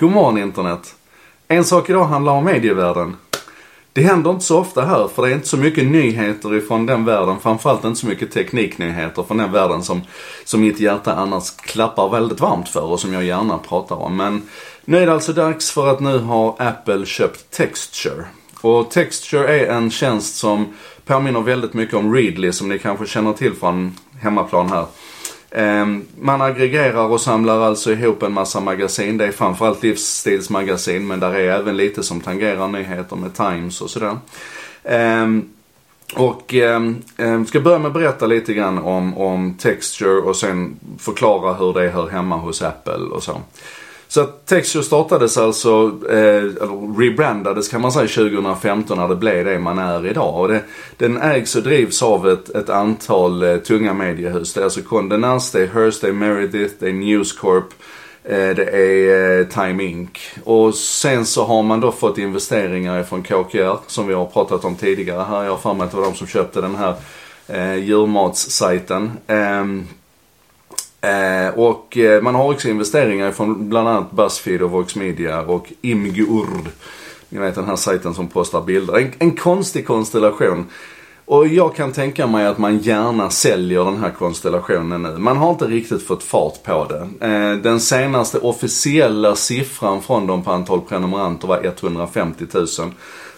God morgon internet. En sak idag handlar om medievärlden. Det händer inte så ofta här för det är inte så mycket nyheter ifrån den världen. Framförallt inte så mycket tekniknyheter från den världen som, som mitt hjärta annars klappar väldigt varmt för och som jag gärna pratar om. Men nu är det alltså dags för att nu har Apple köpt Texture. Och Texture är en tjänst som påminner väldigt mycket om Readly som ni kanske känner till från hemmaplan här. Ehm, man aggregerar och samlar alltså ihop en massa magasin. Det är framförallt livsstilsmagasin men där är även lite som tangerar nyheter med Times och sådär. Ehm, och eh, ska börja med att berätta lite grann om, om Texture och sen förklara hur det hör hemma hos Apple och så. Så att Texture startades alltså, eh, eller rebrandades kan man säga 2015 när det blev det man är idag. Och det, den ägs och drivs av ett, ett antal eh, tunga mediehus. Det är alltså Condé Nast, det är Hearst, det är Meredith, det är News Corp. Eh, det är eh, Time Inc. Och sen så har man då fått investeringar från KKR som vi har pratat om tidigare här. Jag har för mig att det var de som köpte den här eh, djurmatssajten. Ehm, Eh, och eh, man har också investeringar från bland annat Buzzfeed och Vox Media och Imgurd. Ni vet den här sajten som postar bilder. En, en konstig konstellation. Och jag kan tänka mig att man gärna säljer den här konstellationen nu. Man har inte riktigt fått fart på det. Eh, den senaste officiella siffran från dem på antal prenumeranter var 150 000.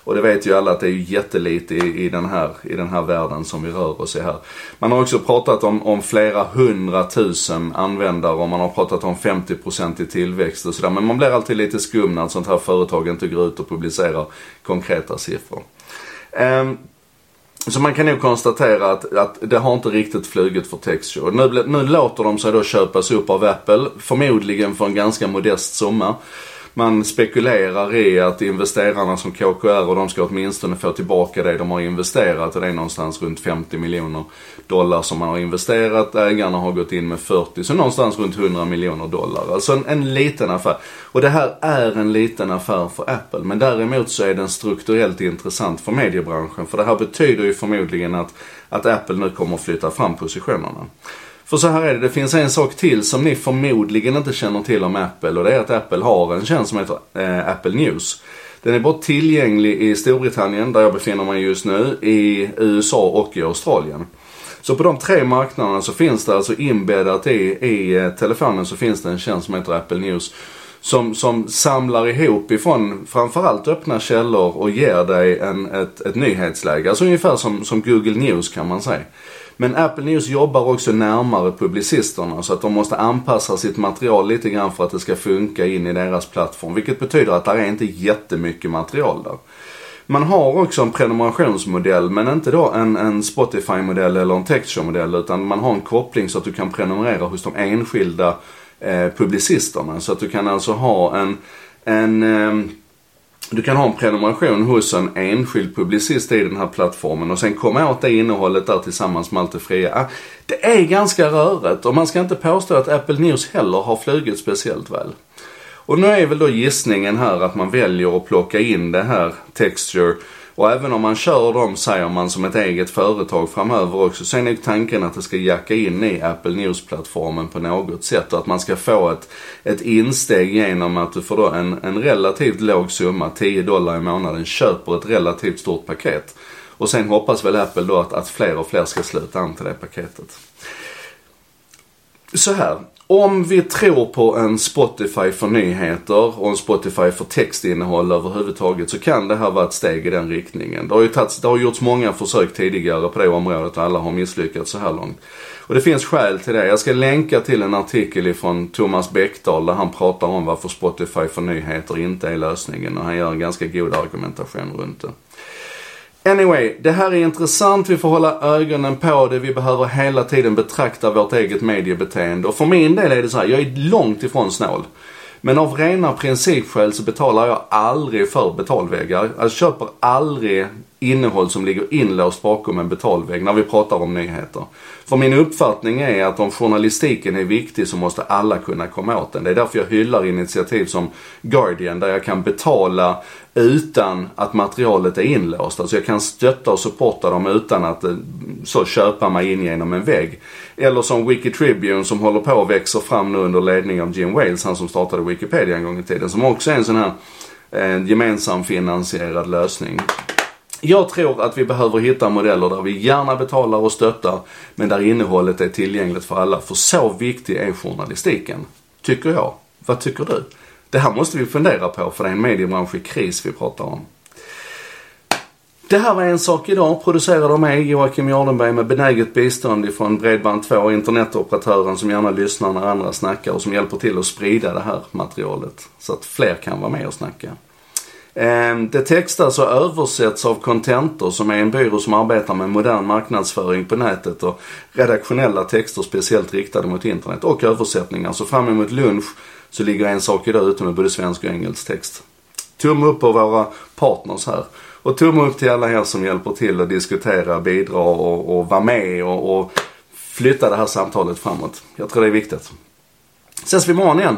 Och det vet ju alla att det är ju jättelite i, i, den, här, i den här världen som vi rör oss i här. Man har också pratat om, om flera hundratusen användare och man har pratat om 50% i tillväxt och sådär. Men man blir alltid lite skum när ett sånt här företag inte går ut och publicerar konkreta siffror. Um, så man kan nog konstatera att, att det har inte riktigt flugit för Texture. Nu, nu låter de sig då köpas upp av Apple, förmodligen för en ganska modest summa man spekulerar i att investerarna som KKR och de ska åtminstone få tillbaka det de har investerat. Och det är någonstans runt 50 miljoner dollar som man har investerat. Ägarna har gått in med 40, så någonstans runt 100 miljoner dollar. Alltså en, en liten affär. Och det här är en liten affär för Apple. Men däremot så är den strukturellt intressant för mediebranschen. För det här betyder ju förmodligen att, att Apple nu kommer att flytta fram positionerna. För så här är det, det finns en sak till som ni förmodligen inte känner till om Apple och det är att Apple har en tjänst som heter eh, Apple News. Den är bara tillgänglig i Storbritannien, där jag befinner mig just nu, i USA och i Australien. Så på de tre marknaderna så finns det alltså inbäddat i, i eh, telefonen så finns det en tjänst som heter Apple News. Som, som samlar ihop ifrån framförallt öppna källor och ger dig en, ett, ett nyhetsläge. Alltså ungefär som, som Google News kan man säga. Men Apple News jobbar också närmare publicisterna så att de måste anpassa sitt material lite grann för att det ska funka in i deras plattform. Vilket betyder att det är inte jättemycket material där. Man har också en prenumerationsmodell men inte då en, en Spotify-modell eller en Texture-modell utan man har en koppling så att du kan prenumerera hos de enskilda eh, publicisterna. Så att du kan alltså ha en, en eh, du kan ha en prenumeration hos en enskild publicist i den här plattformen och sen komma åt det innehållet där tillsammans med allt det fria. Ah, det är ganska rörigt och man ska inte påstå att Apple News heller har flugit speciellt väl. Och nu är väl då gissningen här att man väljer att plocka in det här Texture och även om man kör dem, säger man, som ett eget företag framöver också, så är nog tanken att det ska jacka in i Apple News-plattformen på något sätt och att man ska få ett, ett insteg genom att du får då en, en relativt låg summa, 10 dollar i månaden, köper ett relativt stort paket. Och sen hoppas väl Apple då att, att fler och fler ska sluta an till det paketet. Så här, om vi tror på en Spotify för nyheter och en Spotify för textinnehåll överhuvudtaget så kan det här vara ett steg i den riktningen. Det har ju tats, det har gjorts många försök tidigare på det området och alla har misslyckats så här långt. Och det finns skäl till det. Jag ska länka till en artikel ifrån Thomas Bäckdahl där han pratar om varför Spotify för nyheter inte är lösningen och han gör en ganska god argumentation runt det. Anyway, det här är intressant. Vi får hålla ögonen på det. Vi behöver hela tiden betrakta vårt eget mediebeteende. Och för min del är det så här, jag är långt ifrån snål. Men av rena principskäl så betalar jag aldrig för betalväggar. Jag köper aldrig innehåll som ligger inlåst bakom en betalvägg när vi pratar om nyheter. För min uppfattning är att om journalistiken är viktig så måste alla kunna komma åt den. Det är därför jag hyllar initiativ som Guardian där jag kan betala utan att materialet är inlåst. Alltså jag kan stötta och supporta dem utan att eh, så köpa mig in genom en vägg. Eller som Wiki Tribune som håller på och växer fram nu under ledning av Jim Wales, han som startade Wikipedia en gång i tiden. Som också är en sån här en gemensam finansierad lösning. Jag tror att vi behöver hitta modeller där vi gärna betalar och stöttar men där innehållet är tillgängligt för alla. För så viktig är journalistiken. Tycker jag. Vad tycker du? Det här måste vi fundera på för det är en mediebransch i kris vi pratar om. Det här var En sak idag, producerad av mig Joakim Jardenberg med benäget bistånd ifrån Bredband2, internetoperatören som gärna lyssnar när andra snackar och som hjälper till att sprida det här materialet så att fler kan vara med och snacka. Ehm, det textas alltså och översätts av Contentor som är en byrå som arbetar med modern marknadsföring på nätet och redaktionella texter speciellt riktade mot internet och översättningar. Så fram emot lunch så ligger en sak idag ute med både svensk och engelsk text. Tumme upp på våra partners här. Och tumme upp till alla er som hjälper till att diskutera, bidra och, och vara med och, och flytta det här samtalet framåt. Jag tror det är viktigt. Ses vi imorgon igen.